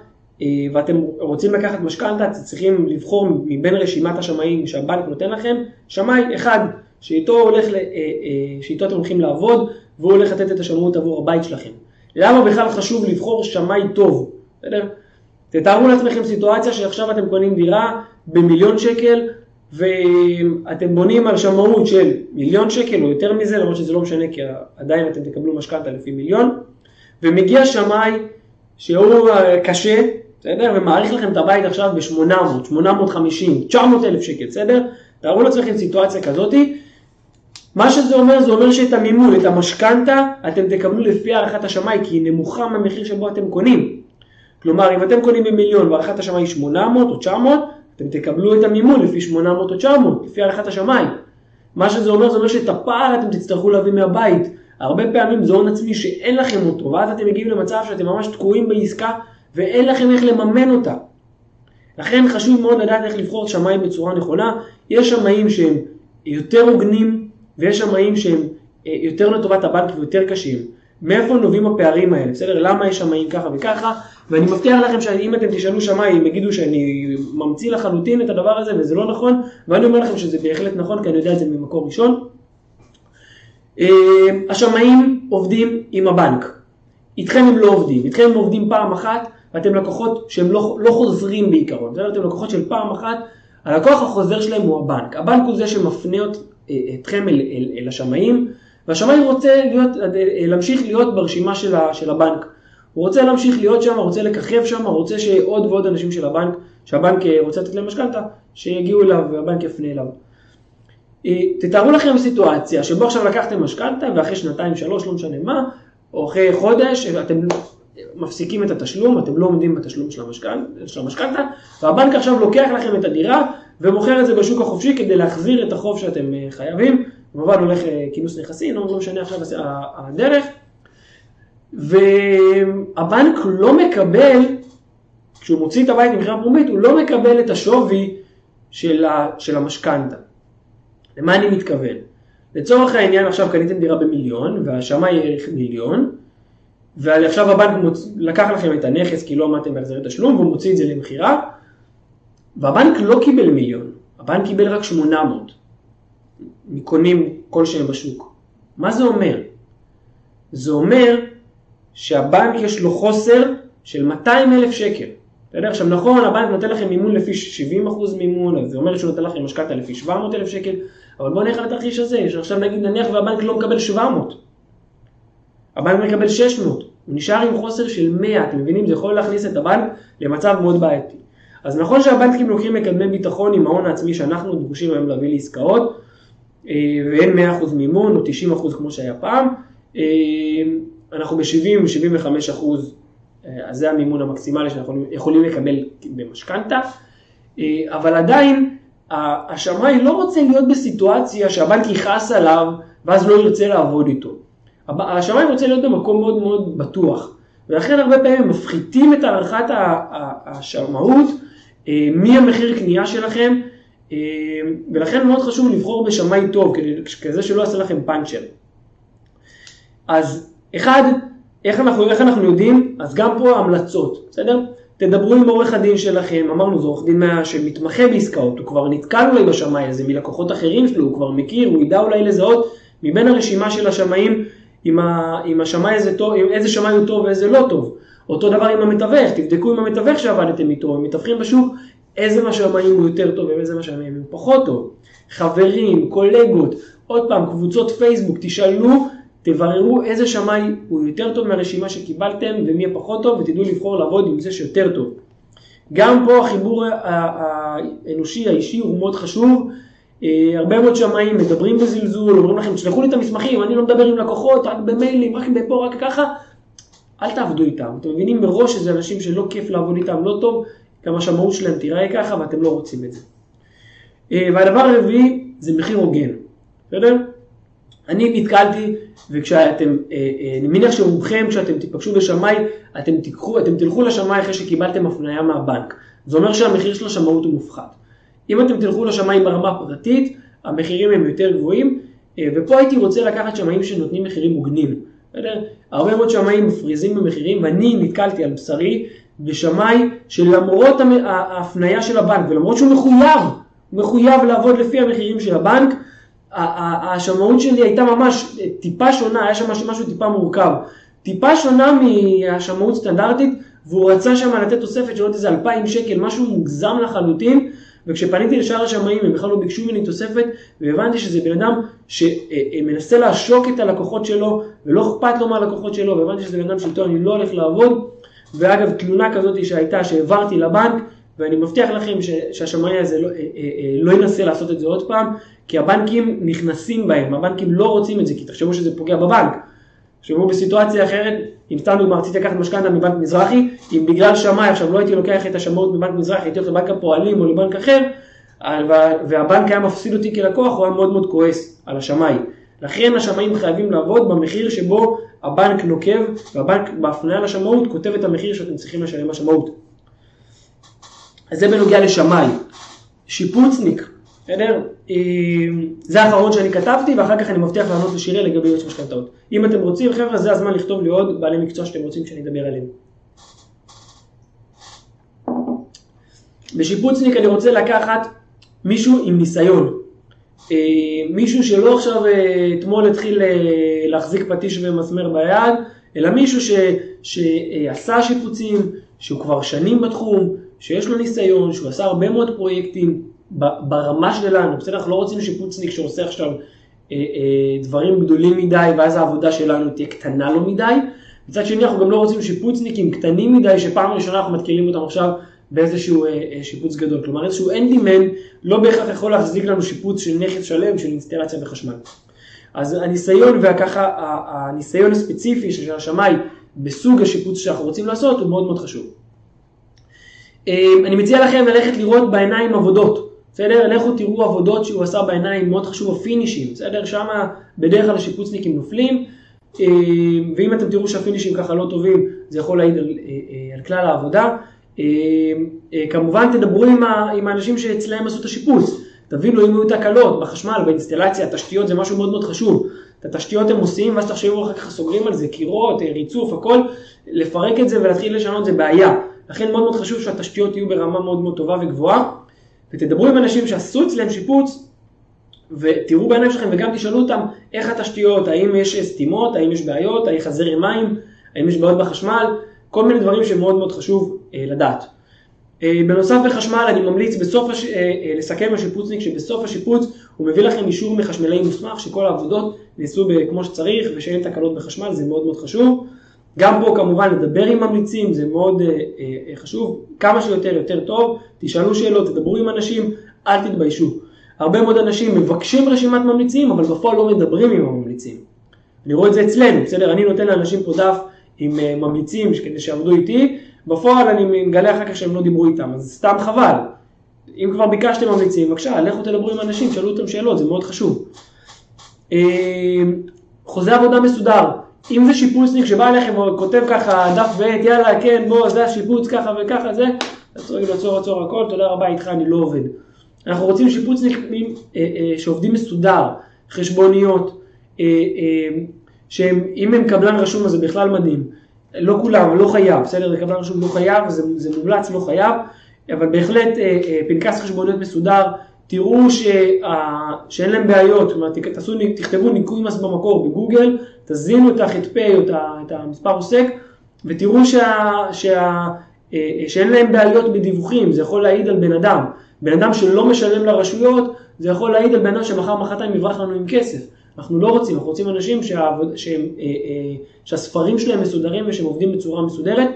ואתם רוצים לקחת משכנתה, אתם צריכים לבחור מבין רשימת השמאים שהבנק נותן לכם, שמאי אחד שאיתו, הולך, אה, אה, שאיתו אתם הולכים לעבוד והוא הולך לתת את השמאות עבור הבית שלכם. למה בכלל חשוב לבחור שמאי טוב? בסדר? תתארו לעצמכם סיטואציה שעכשיו אתם קונים דירה במיליון שקל ואתם בונים על שמאות של מיליון שקל או יותר מזה, למרות שזה לא משנה כי עדיין אתם תקבלו משכנתה לפי מיליון, ומגיע שמאי שהוא קשה, בסדר? ומעריך לכם את הבית עכשיו ב-800, 850, 900 אלף שקל, בסדר? תארו לעצמכם סיטואציה כזאתי, מה שזה אומר, זה אומר שאת המימון, את המשכנתה, אתם תקבלו לפי הערכת השמאי, כי היא נמוכה מהמחיר שבו אתם קונים. כלומר, אם אתם קונים במיליון והערכת השמאי היא 800 או 900, אתם תקבלו את המימון לפי 800 או 900, לפי הערכת השמאי. מה שזה אומר, זה אומר שאת הפער אתם תצטרכו להביא מהבית. הרבה פעמים זה הון עצמי שאין לכם אותו, ואז אתם מגיעים למצב שאתם ממש תקועים בעסקה ואין לכם איך לממן אותה. לכן חשוב מאוד לדעת איך לבחור שמאי בצורה נכונה. יש שמאים שהם יותר הוגנים ויש שמאים שהם אה, יותר לטובת הבנק ויותר קשים. מאיפה נובעים הפערים האלה, בסדר? למה יש שמאים ככה וככה? ואני מבטיח לכם שאם אתם תשאלו שמאי, הם יגידו שאני ממציא לחלוטין את הדבר הזה וזה לא נכון, ואני אומר לכם שזה בהחלט נכון, כי אני יודע את זה ממקור ראשון. אה, השמאים עובדים עם הבנק. איתכם הם לא עובדים, איתכם הם עובדים פעם אחת, ואתם לקוחות שהם לא, לא חוזרים בעיקרון? אתם לקוחות של פעם אחת, הלקוח החוזר שלהם הוא הבנק. הבנק הוא זה שמפנה אה, אתכם אל, אל, אל השמאים, והשמאי רוצה להיות, אה, להמשיך להיות ברשימה של, ה, של הבנק. הוא רוצה להמשיך להיות שם, רוצה לככב שם, רוצה שעוד ועוד אנשים של הבנק, שהבנק אה, רוצה לתת להם משכנתה, שיגיעו אליו והבנק יפנה אליו. תתארו לכם סיטואציה שבו עכשיו לקחתם משכנתה ואחרי שנתיים, שלוש, לא משנה מה, או אחרי חודש, אתם מפסיקים את התשלום, אתם לא עומדים בתשלום של המשכנתה, והבנק עכשיו לוקח לכם את הדירה ומוכר את זה בשוק החופשי כדי להחזיר את החוב שאתם אה, חייבים, כמובן הולך אה, כינוס נכסים, לא, לא משנה עכשיו הדרך, והבנק לא מקבל, כשהוא מוציא את הבית ממכירה פרומית, הוא לא מקבל את השווי של, של המשכנתה. למה אני מתכוון? לצורך העניין עכשיו קניתם דירה במיליון והשמאי העריך מיליון ועכשיו הבנק מוצ... לקח לכם את הנכס כי לא עמדתם בהחזרי תשלום והוא מוציא את זה למכירה והבנק לא קיבל מיליון, הבנק קיבל רק 800 מקונים כלשהם בשוק. מה זה אומר? זה אומר שהבנק יש לו חוסר של 200 אלף שקל. אתה יודע, עכשיו נכון, הבנק נותן לכם מימון לפי 70% מימון, אז זה אומר שהוא נותן לכם משכנתה לפי 700 אלף שקל, אבל בואו נלך על התרחיש הזה, שעכשיו נגיד נניח והבנק לא מקבל 700, הבנק מקבל 600, הוא נשאר עם חוסר של 100, אתם מבינים? זה יכול להכניס את הבנק למצב מאוד בעייתי. אז נכון שהבנקים לוקחים מקדמי ביטחון עם ההון העצמי שאנחנו דרושים היום להביא לעסקאות, אה, ואין 100% מימון או 90% כמו שהיה פעם, אה, אנחנו ב-70-75%, אה, אז זה המימון המקסימלי שאנחנו יכולים לקבל במשכנתה, אבל עדיין השמאי לא רוצה להיות בסיטואציה שהבנק יכעס עליו ואז לא ירצה לעבוד איתו. השמאי רוצה להיות במקום מאוד מאוד בטוח, ולכן הרבה פעמים מפחיתים את הערכת השמאות מהמחיר קנייה שלכם, ולכן מאוד חשוב לבחור בשמאי טוב, כזה שלא יעשה לכם פאנצ'ר. אז אחד, איך אנחנו, איך אנחנו יודעים? אז גם פה המלצות, בסדר? תדברו עם עורך הדין שלכם, אמרנו זה עורך דין שמתמחה בעסקאות, הוא כבר נתקל אולי בשמאי הזה מלקוחות אחרים שלו, הוא כבר מכיר, הוא ידע אולי לזהות מבין הרשימה של השמאים אם, ה, אם השמאי הזה טוב, אם איזה שמאי הוא טוב ואיזה לא טוב. אותו דבר עם המתווך, תבדקו עם המתווך שעבדתם איתו, הם מתווכים בשוק, איזה מהשמאים הוא יותר טוב ואיזה מהשמאים הוא פחות טוב. חברים, קולגות, עוד פעם, קבוצות פייסבוק, תשאלו, תבררו איזה שמאי הוא יותר טוב מהרשימה שקיבלתם ומי הפחות טוב ותדעו לבחור לעבוד עם זה שיותר טוב. גם פה החיבור האנושי, האישי הוא מאוד חשוב. אה, הרבה מאוד שמאים מדברים בזלזול, אומרים לכם, תשלחו לי את המסמכים, אני לא מדבר עם לקוחות, רק במיילים, רק בפה, רק ככה. אל תעבדו איתם. אתם מבינים מראש שזה אנשים שלא כיף לעבוד איתם, לא טוב, גם השמאות שלהם תיראה ככה ואתם לא רוצים את זה. אה, והדבר הרביעי זה מחיר הוגן, בסדר? אני נתקלתי, וכשאתם, אה, אני מניח שרובכם כשאתם תיפגשו בשמאי, אתם, תיקחו, אתם תלכו לשמאי אחרי שקיבלתם הפניה מהבנק. זה אומר שהמחיר של השמאות הוא מופחת. אם אתם תלכו לשמאים ברמה הפרטית, המחירים הם יותר גבוהים, אה, ופה הייתי רוצה לקחת שמאים שנותנים מחירים הוגנים. בסדר? הרבה מאוד שמאים מפריזים במחירים, ואני נתקלתי על בשרי בשמאי שלמרות ההפניה של הבנק, ולמרות שהוא מחויב, מחויב לעבוד לפי המחירים של הבנק, השמאות שלי הייתה ממש טיפה שונה, היה שם משהו טיפה מורכב. טיפה שונה מהשמאות סטנדרטית, והוא רצה שם לתת תוספת של עוד איזה 2,000 שקל, משהו מוגזם לחלוטין, וכשפניתי לשאר השמאים הם בכלל לא ביקשו ממני תוספת, והבנתי שזה בן אדם שמנסה לעשוק את הלקוחות שלו, ולא אכפת לו מהלקוחות שלו, והבנתי שזה בן אדם שאיתו אני לא הולך לעבוד, ואגב תלונה כזאת שהייתה שהעברתי לבנק, ואני מבטיח לכם שהשמאי הזה לא, אה, אה, אה, לא ינסה לעשות את זה עוד פעם, כי הבנקים נכנסים בהם, הבנקים לא רוצים את זה, כי תחשבו שזה פוגע בבנק. תחשבו בסיטואציה אחרת, אם סתם דוגמא רציתי לקחת משכנתה מבנק מזרחי, אם בגלל שמאי עכשיו לא הייתי לוקח את השמאות מבנק מזרחי, הייתי הולך לבנק הפועלים או לבנק אחר, והבנק היה מפסיד אותי כלקוח, הוא היה מאוד מאוד כועס על השמאי. לכן השמאים חייבים לעבוד במחיר שבו הבנק נוקב, והבנק בהפניה לשמאות כותב את המחיר שאתם צריכים לשלם בשמאות. אז זה בנוגע לשמאי. שיפוצניק, בסדר? אה, זה האחרון שאני כתבתי, ואחר כך אני מבטיח לענות לשירי לגבי ייעוץ משכנתאות. אם אתם רוצים, חבר'ה, זה הזמן לכתוב לי עוד בעלי מקצוע שאתם רוצים שאני אדבר עליהם. בשיפוצניק אני רוצה לקחת מישהו עם ניסיון. אה, מישהו שלא עכשיו אה, אתמול התחיל להחזיק פטיש ומסמר ביד, אלא מישהו ש, שעשה שיפוצים, שהוא כבר שנים בתחום, שיש לו ניסיון, שהוא עשה הרבה מאוד פרויקטים ברמה שלנו, בסדר? אנחנו לא רוצים שיפוצניק שעושה עכשיו אה, אה, דברים גדולים מדי ואז העבודה שלנו תהיה קטנה לו מדי. מצד שני אנחנו גם לא רוצים שיפוצניקים קטנים מדי שפעם ראשונה אנחנו מתקילים אותם עכשיו באיזשהו אה, אה, שיפוץ גדול. כלומר איזשהו אנדימן לא בהכרח יכול להחזיק לנו שיפוץ של נכס שלם של אינסטלציה בחשמל. אז הניסיון וככה הניסיון הספציפי של השמאי בסוג השיפוץ שאנחנו רוצים לעשות הוא מאוד מאוד חשוב. אמ, אני מציע לכם ללכת לראות בעיניים עבודות, בסדר? לכו תראו עבודות שהוא עשה בעיניים, מאוד חשוב הפינישים, בסדר? שם בדרך כלל השיפוצניקים נופלים, אמ, ואם אתם תראו שהפינישים ככה לא טובים, זה יכול להעיד על, אה, אה, על כלל העבודה. אה, כמובן תדברו עם, עם האנשים שאצלהם עשו את השיפוץ, תבינו אם היו תקלות בחשמל, באינסטלציה, התשתיות זה משהו מאוד מאוד חשוב. את התשתיות הם עושים, ואז תחשבו אחר כך סוגרים על זה, קירות, ריצוף, הכל, לפרק את זה ולהתחיל לשנות זה בעיה. לכן מאוד מאוד חשוב שהתשתיות יהיו ברמה מאוד מאוד טובה וגבוהה, ותדברו עם אנשים שעשו אצלם שיפוץ, ותראו בעיניים שלכם וגם תשאלו אותם איך התשתיות, האם יש סתימות, האם יש בעיות, האם חזר מים, האם יש בעיות בחשמל, כל מיני דברים שמאוד מאוד חשוב אה, לדעת. אה, בנוסף לחשמל אני ממליץ בסוף הש... אה, אה, לסכם לשיפוצניק שבסוף השיפוץ הוא מביא לכם אישור מחשמלאי מוסמך שכל העבודות נעשו כמו שצריך ושאין תקלות בחשמל, זה מאוד מאוד חשוב. גם פה כמובן לדבר עם ממליצים, זה מאוד אה, אה, חשוב, כמה שיותר יותר טוב, תשאלו שאלות, תדברו עם אנשים, אל תתביישו. הרבה מאוד אנשים מבקשים רשימת ממליצים, אבל בפועל לא מדברים עם הממליצים. אני רואה את זה אצלנו, בסדר? אני נותן לאנשים פה דף עם אה, ממליצים כדי שיעבדו איתי, בפועל אני מגלה אחר כך שהם לא דיברו איתם, אז סתם חבל. אם כבר ביקשתם ממליצים, בבקשה, לכו תדברו עם אנשים, שאלו אותם שאלות, זה מאוד חשוב. אה, חוזה עבודה מסודר, אם זה שיפוצניק שבא אליכם וכותב ככה דף ב', יאללה, כן, בוא, זה השיפוץ ככה וככה, זה, עצור, עצור, עצור הכל, תודה רבה, איתך אני לא עובד. אנחנו רוצים שיפוצניקים אה, אה, שעובדים מסודר, חשבוניות, אה, אה, שהם, אם הם קבלן רשום אז זה בכלל מדהים. לא כולם, לא חייב, בסדר? קבלן רשום לא חייב, זה, זה מומלץ, לא חייב, אבל בהחלט פנקס חשבוניות מסודר, תראו שה, שאין להם בעיות, אומרת, תעשו, תכתבו ניקוי מס במקור בגוגל, תזינו את הח"פ או את המספר עוסק, ותראו שה, שה, אה, שאין להם בעיות בדיווחים, זה יכול להעיד על בן אדם. בן אדם שלא משלם לרשויות, זה יכול להעיד על בן אדם שמחר מחרתיים יברח לנו עם כסף. אנחנו לא רוצים, אנחנו רוצים אנשים שהעבוד, שהם, אה, אה, שהספרים שלהם מסודרים ושהם עובדים בצורה מסודרת.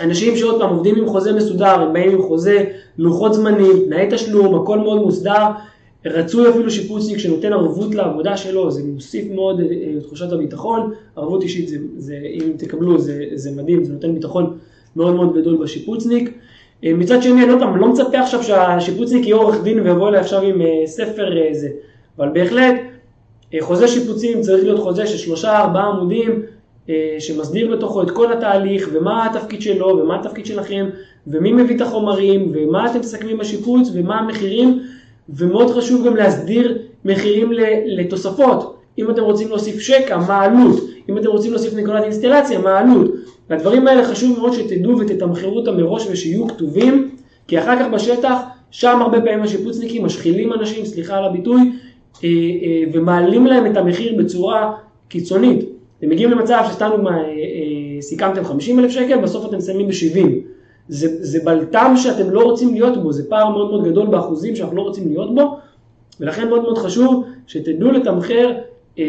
אנשים שעוד פעם עובדים עם חוזה מסודר, הם באים עם חוזה, לוחות זמנים, תנאי תשלום, הכל מאוד מוסדר. רצוי אפילו שיפוצניק שנותן ערבות לעבודה שלו, זה מוסיף מאוד את אה, תחושת הביטחון. ערבות אישית, זה, זה, אם תקבלו, זה, זה מדהים, זה נותן ביטחון מאוד מאוד גדול בשיפוצניק. אה, מצד שני, אני לא, לא מצפה עכשיו שהשיפוצניק יהיה עורך דין ויבוא אליי עכשיו עם אה, ספר זה, אבל בהחלט חוזה שיפוצים צריך להיות חוזה של שלושה ארבעה עמודים אה, שמסדיר בתוכו את כל התהליך ומה התפקיד שלו ומה התפקיד שלכם ומי מביא את החומרים ומה אתם מסכמים בשיפוץ ומה המחירים ומאוד חשוב גם להסדיר מחירים לתוספות. אם אתם רוצים להוסיף שקע, מה העלות? אם אתם רוצים להוסיף נקודת אינסטלציה, מה העלות? והדברים האלה חשוב מאוד שתדעו ותתמחרו אותם מראש ושיהיו כתובים, כי אחר כך בשטח, שם הרבה פעמים השיפוצניקים משחילים אנשים, סליחה על הביטוי, אה, אה, ומעלים להם את המחיר בצורה קיצונית. אתם מגיעים למצב שסתם אה, סיכמתם 50 אלף שקל, בסוף אתם מסיימים ב-70. זה, זה בלטם שאתם לא רוצים להיות בו, זה פער מאוד מאוד גדול באחוזים שאנחנו לא רוצים להיות בו, ולכן מאוד מאוד חשוב שתדעו לתמחר אה,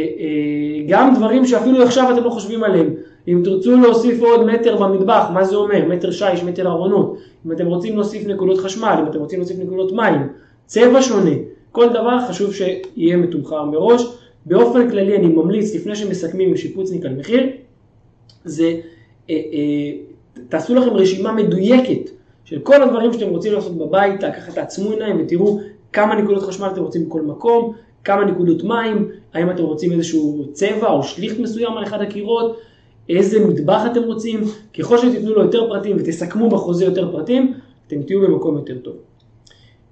גם דברים שאפילו עכשיו אתם לא חושבים עליהם. אם תרצו להוסיף עוד מטר במטבח, מה זה אומר? מטר שיש, מטר ארונות. אם אתם רוצים להוסיף נקודות חשמל, אם אתם רוצים להוסיף נקודות מים, צבע שונה, כל דבר חשוב שיהיה מתומחר מראש. באופן כללי אני ממליץ, לפני שמסכמים עם שיפוצניק על מחיר, זה אה, אה, תעשו לכם רשימה מדויקת של כל הדברים שאתם רוצים לעשות בבית, לקחת תעצמו עיניים ותראו כמה נקודות חשמל אתם רוצים בכל מקום, כמה נקודות מים, האם אתם רוצים איזשהו צבע או שליכט מסוים על אחד הקירות, איזה מטבח אתם רוצים, ככל שתיתנו לו יותר פרטים ותסכמו בחוזה יותר פרטים, אתם תהיו במקום יותר טוב.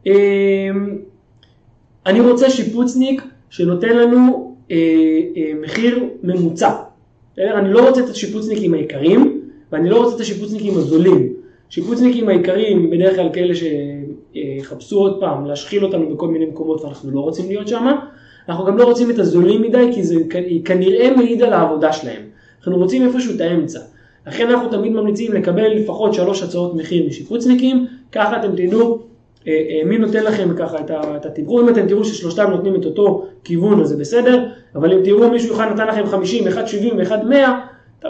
אמ, אני רוצה שיפוצניק שנותן לנו אה, אה, מחיר ממוצע. אני לא רוצה את השיפוצניקים היקרים ואני לא רוצה את השיפוצניקים הזולים. שיפוצניקים היקרים בדרך כלל כאלה שיחפשו עוד פעם להשחיל אותנו בכל מיני מקומות ואנחנו לא רוצים להיות שם. אנחנו גם לא רוצים את הזולים מדי כי זה כנראה מעיד על העבודה שלהם. אנחנו רוצים איפשהו את האמצע. לכן אנחנו תמיד ממליצים לקבל לפחות שלוש הצעות מחיר משיפוצניקים, ככה אתם תדעו אה, אה, מי נותן לכם ככה את התמחור, אם אתם תראו ששלושתם נותנים את אותו כיוון אז זה בסדר, אבל אם תראו מישהו אחד נתן לכם 50, אחד 70 ואחד 100,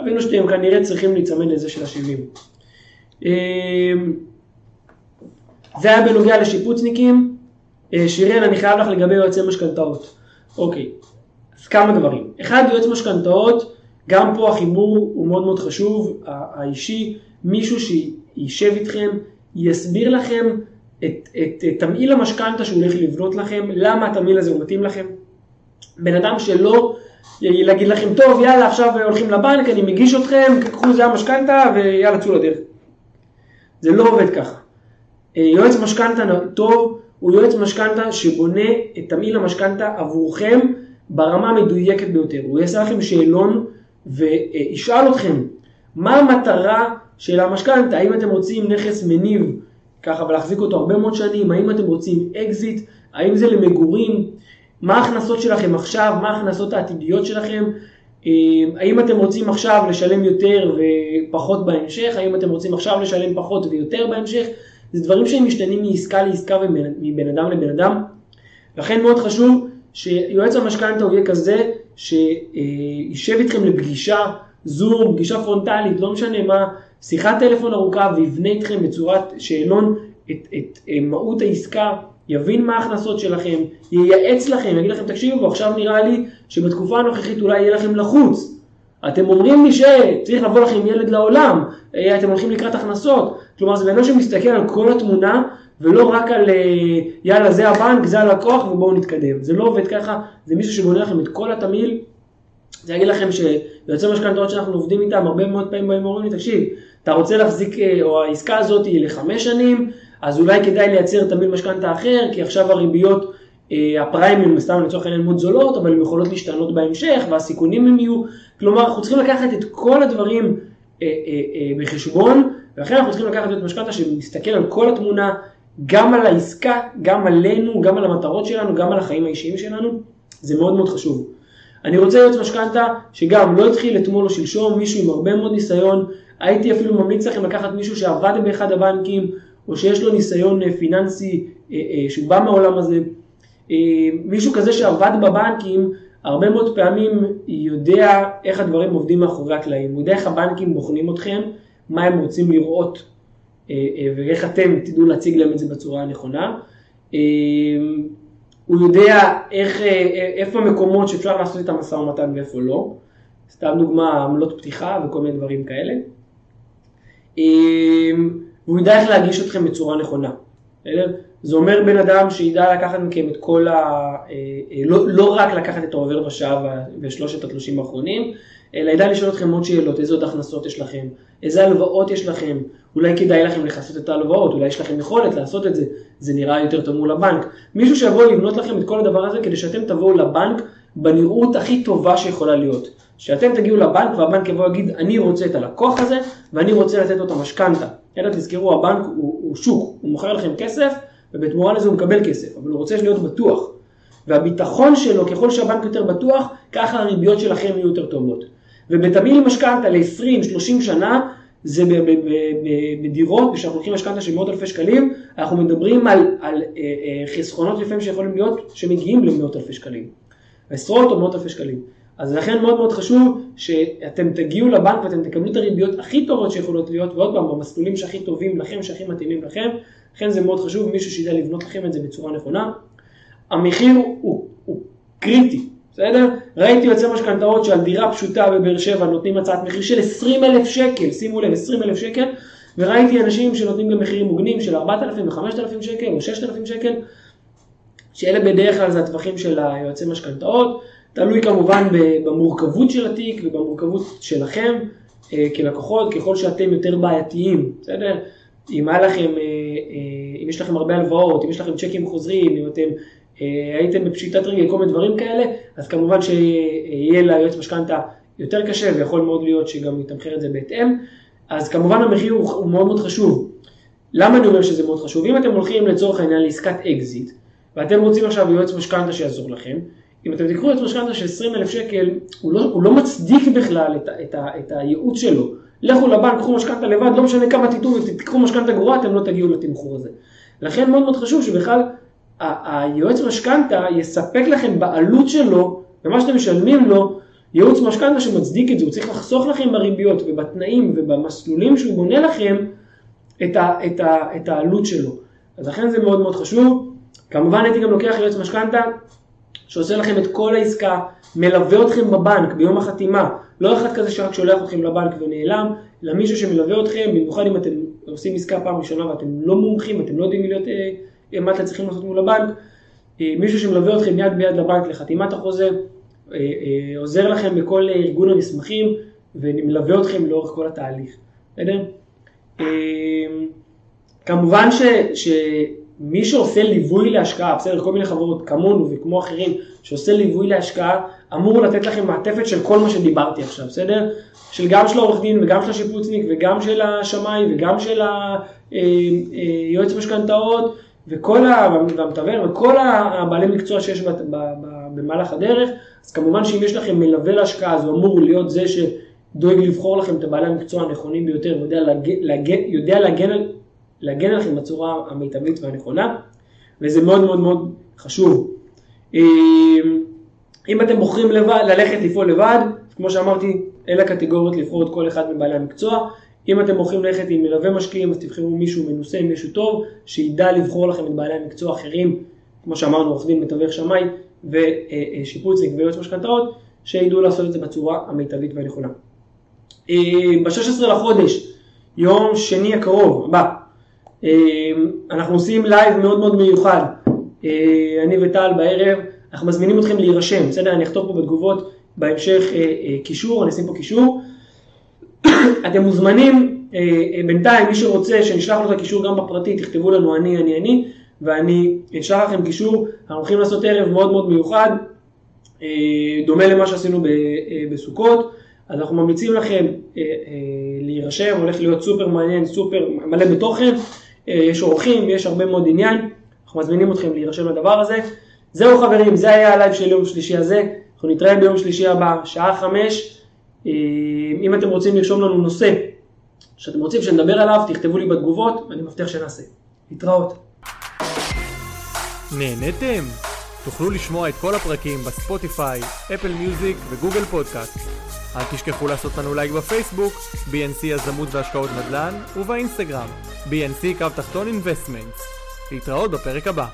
תבינו שאתם כנראה צריכים להיצמד לזה של ה-70. אה, זה היה בנוגע לשיפוצניקים. שיריאן, אני חייב לך לגבי יועצי משכנתאות. אוקיי, אז כמה דברים. אחד, יועץ משכנתאות, גם פה החיבור הוא מאוד מאוד חשוב, האישי, מישהו שישב איתכם, יסביר לכם את, את, את תמהיל המשכנתה שהוא הולך לבנות לכם, למה התמהיל הזה הוא מתאים לכם. בן אדם שלא יגיד לכם, טוב יאללה עכשיו הולכים לבנק, אני מגיש אתכם, קחו זה המשכנתה ויאללה צאו לדרך. זה לא עובד ככה. אה, יועץ משכנתה טוב הוא יועץ משכנתה שבונה את תמהיל המשכנתה עבורכם ברמה המדויקת ביותר. הוא יעשה לכם שאלון וישאל אתכם מה המטרה של המשכנתה, האם אתם רוצים נכס מניב ככה ולהחזיק אותו הרבה מאוד שנים, האם אתם רוצים אקזיט, האם זה למגורים, מה ההכנסות שלכם עכשיו, מה ההכנסות העתידיות שלכם, אה, האם אתם רוצים עכשיו לשלם יותר ופחות בהמשך, האם אתם רוצים עכשיו לשלם פחות ויותר בהמשך, זה דברים שהם משתנים מעסקה לעסקה ומבן אדם לבן אדם, לכן מאוד חשוב שיועץ המשכנתה הוא יהיה כזה שישב איתכם לפגישה, זום, פגישה פרונטלית, לא משנה מה, שיחת טלפון ארוכה ויבנה איתכם בצורת שאלון את, את, את אה, מהות העסקה, יבין מה ההכנסות שלכם, ייעץ לכם, יגיד לכם תקשיבו עכשיו נראה לי שבתקופה הנוכחית אולי יהיה לכם לחוץ. אתם אומרים לי שצריך לבוא לכם ילד לעולם, אה, אתם הולכים לקראת הכנסות. כלומר זה בן אדם שמסתכל על כל התמונה ולא רק על אה, יאללה זה הבנק, זה הלקוח ובואו נתקדם. זה לא עובד ככה, זה מישהו שבונה לכם את כל התמהיל. זה יגיד לכם שיוצא משכנתאות שאנחנו עובדים איתם, הרבה מאוד פעמים באים ואומרים לי, תקשיב, אתה רוצה להחזיק, אה, או העסקה הזאת היא לחמש שנים, אז אולי כדאי לייצר תמיד משכנתה אחר, כי עכשיו הריביות, אה, הפריימים, סתם לצורך העניין מאוד זולות, אבל הן יכולות להשתנות בהמשך, והסיכונים הם יהיו, כלומר אנחנו צריכים לקחת את כל הדברים בחשבון, ולכן אנחנו צריכים לקחת את משכנתה שמסתכל על כל התמונה, גם על העסקה, גם עלינו, גם על המטרות שלנו, גם על החיים האישיים שלנו, זה מאוד מאוד חשוב. אני רוצה יועץ משכנתה שגם לא התחיל אתמול או שלשום, מישהו עם הרבה מאוד ניסיון, הייתי אפילו ממליץ לכם לקחת מישהו שעבד באחד הבנקים, או שיש לו ניסיון אה, פיננסי אה, אה, שהוא בא מהעולם הזה. מישהו כזה שעבד בבנקים, הרבה מאוד פעמים יודע איך הדברים עובדים מאחורי הקלעים, הוא יודע איך הבנקים בוחנים אתכם, מה הם רוצים לראות ואיך אתם תדעו להציג להם את זה בצורה הנכונה. הוא יודע איך, איפה המקומות שאפשר לעשות את המשא ומתן ואיפה לא. סתם דוגמה, עמלות פתיחה וכל מיני דברים כאלה. והוא ידע איך להגיש אתכם בצורה נכונה. זה אומר בן אדם שידע לקחת מכם את כל ה... אה, אה, לא, לא רק לקחת את העובר ושב ושלושת התלושים האחרונים, אלא ידע לשאול אתכם עוד שאלות, איזה עוד הכנסות יש לכם, איזה הלוואות יש לכם, אולי כדאי לכם לכסות את ההלוואות, אולי יש לכם יכולת לעשות את זה, זה נראה יותר טוב מול הבנק. מישהו שיבוא לבנות לכם את כל הדבר הזה כדי שאתם תבואו לבנק בנראות הכי טובה שיכולה להיות. שאתם תגיעו לבנק והבנק יבוא ויגיד, אני רוצה את הלקוח הזה ואני רוצה לתת לו את המשכנתה. אלא תזכרו, הבנק הוא, הוא שוק, הוא מוכר לכם כסף ובתמורה לזה הוא מקבל כסף, אבל הוא רוצה להיות בטוח. והביטחון שלו, ככל שהבנק יותר בטוח, ככה הריביות שלכם יהיו יותר טובות. ובתמהיל משכנתה ל-20-30 שנה, זה בדירות, כשאנחנו לוקחים משכנתה של מאות אלפי שקלים, אנחנו מדברים על, על אה, אה, חסכונות לפעמים שיכולים להיות, שמגיעים למאות אלפי שקלים. עשרות או מאות אלפי שקלים. אז לכן מאוד מאוד חשוב שאתם תגיעו לבנק ואתם תקבלו את הריביות הכי טובות שיכולות להיות, ועוד פעם, במסלולים שהכי טובים לכם, שהכי מתאימים לכם, לכן זה מאוד חשוב, מישהו שידע לבנות לכם את זה בצורה נכונה. המחיר הוא, הוא, הוא קריטי, בסדר? ראיתי יוצא משכנתאות שעל דירה פשוטה בבאר שבע נותנים הצעת מחיר של 20 אלף שקל, שימו לב, 20 אלף שקל, וראיתי אנשים שנותנים גם מחירים מוגנים של 4,000 ו-5,000 שקל או 6,000 שקל, שאלה בדרך כלל זה הטווחים של היועצי משכנתאות, תלוי כמובן במורכבות של התיק ובמורכבות שלכם אה, כלקוחות, ככל שאתם יותר בעייתיים, בסדר? אם היה לכם, אה, אה, אם יש לכם הרבה הלוואות, אם יש לכם צ'קים חוזרים, אם אתם הייתם בפשיטת רגל, כל מיני דברים כאלה, אז כמובן שיהיה ליועץ משכנתה יותר קשה ויכול מאוד להיות שגם יתמחר את זה בהתאם. אז כמובן המחיר הוא, הוא מאוד מאוד חשוב. למה אני אומר שזה מאוד חשוב? אם אתם הולכים לצורך העניין לעסקת אקזיט, ואתם רוצים עכשיו יועץ משכנתה שיעזור לכם, אם אתם תקחו את משכנתה של 20 אלף שקל, הוא לא, הוא לא מצדיק בכלל את, את, את הייעוץ שלו. לכו לבנק, קחו משכנתה לבד, לא משנה כמה תיתנו ותקחו משכנתה גרועה, אתם לא תגיעו לתמחור הזה. לכן מאוד מאוד חשוב שבכלל היועץ משכנתה יספק לכם בעלות שלו, ומה שאתם משלמים לו, ייעוץ משכנתה שמצדיק את זה, הוא צריך לחסוך לכם בריביות ובתנאים ובמסלולים שהוא בונה לכם את, ה, את, ה, את העלות שלו. אז לכן זה מאוד מאוד חשוב. כמובן הייתי גם לוקח יועץ משכנתה שעושה לכם את כל העסקה, מלווה אתכם בבנק ביום החתימה, לא אחד כזה שרק שולח אתכם לבנק ונעלם, אלא מישהו שמלווה אתכם, במיוחד אם אתם עושים עסקה פעם ראשונה ואתם לא מומחים, אתם לא יודעים להיות, אה, מה אתם צריכים לעשות מול הבנק, אה, מישהו שמלווה אתכם יד ביד לבנק לחתימת החוזה, אה, אה, עוזר לכם בכל ארגון המסמכים ומלווה אתכם לאורך כל התהליך, בסדר? אה, כמובן ש, שמי שעושה ליווי להשקעה, בסדר, כל מיני חברות כמונו וכמו אחרים, שעושה ליווי להשקעה, אמור לתת לכם מעטפת של כל מה שדיברתי עכשיו, בסדר? של גם של העורך דין וגם של השיפוצניק וגם של השמאי וגם של היועץ משכנתאות וכל המתווך וכל הבעלי מקצוע שיש במהלך הדרך, אז כמובן שאם יש לכם מלווה להשקעה, אז הוא אמור להיות זה שדואג לבחור לכם את הבעלי המקצוע הנכונים ביותר, ויודע להגן, יודע להגן, להגן עליכם בצורה המיטבית והנכונה, וזה מאוד מאוד מאוד חשוב. אם אתם בוחרים לבד, ללכת לפעול לבד, כמו שאמרתי, אלה הקטגוריות לבחור את כל אחד מבעלי המקצוע. אם אתם בוחרים ללכת עם מלווה משקיעים, אז תבחרו מישהו מנוסה, מישהו טוב, שידע לבחור לכם את בעלי המקצוע האחרים, כמו שאמרנו, עורך דין, מתווך, שמאי, ושיפוצניק ויועץ משכנתאות, שידעו לעשות את זה בצורה המיטבית והנכונה. אה, ב-16 לחודש, יום שני הקרוב, הבא, אנחנו עושים לייב מאוד מאוד מיוחד, אה, אני וטל בערב, אנחנו מזמינים אתכם להירשם, בסדר? אני אכתוב פה בתגובות בהמשך קישור, אני אשים פה קישור. אתם מוזמנים, בינתיים מי שרוצה שנשלח לו את הקישור גם בפרטי, תכתבו לנו אני, אני, אני, ואני אשלח לכם קישור, אנחנו הולכים לעשות ערב מאוד מאוד מיוחד, אה, דומה למה שעשינו אה, בסוכות, אז אנחנו ממליצים לכם אה, להירשם, הולך להיות סופר מעניין, סופר מלא בתוכן, יש אורחים, יש הרבה מאוד עניין, אנחנו מזמינים אתכם להירשם לדבר הזה. זהו חברים, זה היה הלייב של יום שלישי הזה, אנחנו נתראה ביום שלישי הבא, שעה חמש. אם אתם רוצים לרשום לנו נושא שאתם רוצים שנדבר עליו, תכתבו לי בתגובות, ואני מבטיח שנעשה. להתראות. נהניתם? תוכלו לשמוע את כל הפרקים בספוטיפיי, אפל מיוזיק וגוגל פודקאסט. אל תשכחו לעשות לנו לייק בפייסבוק, BNC יזמות והשקעות נדל"ן, ובאינסטגרם, BNC קו תחתון אינבסטמנט. להתראות בפרק הבא.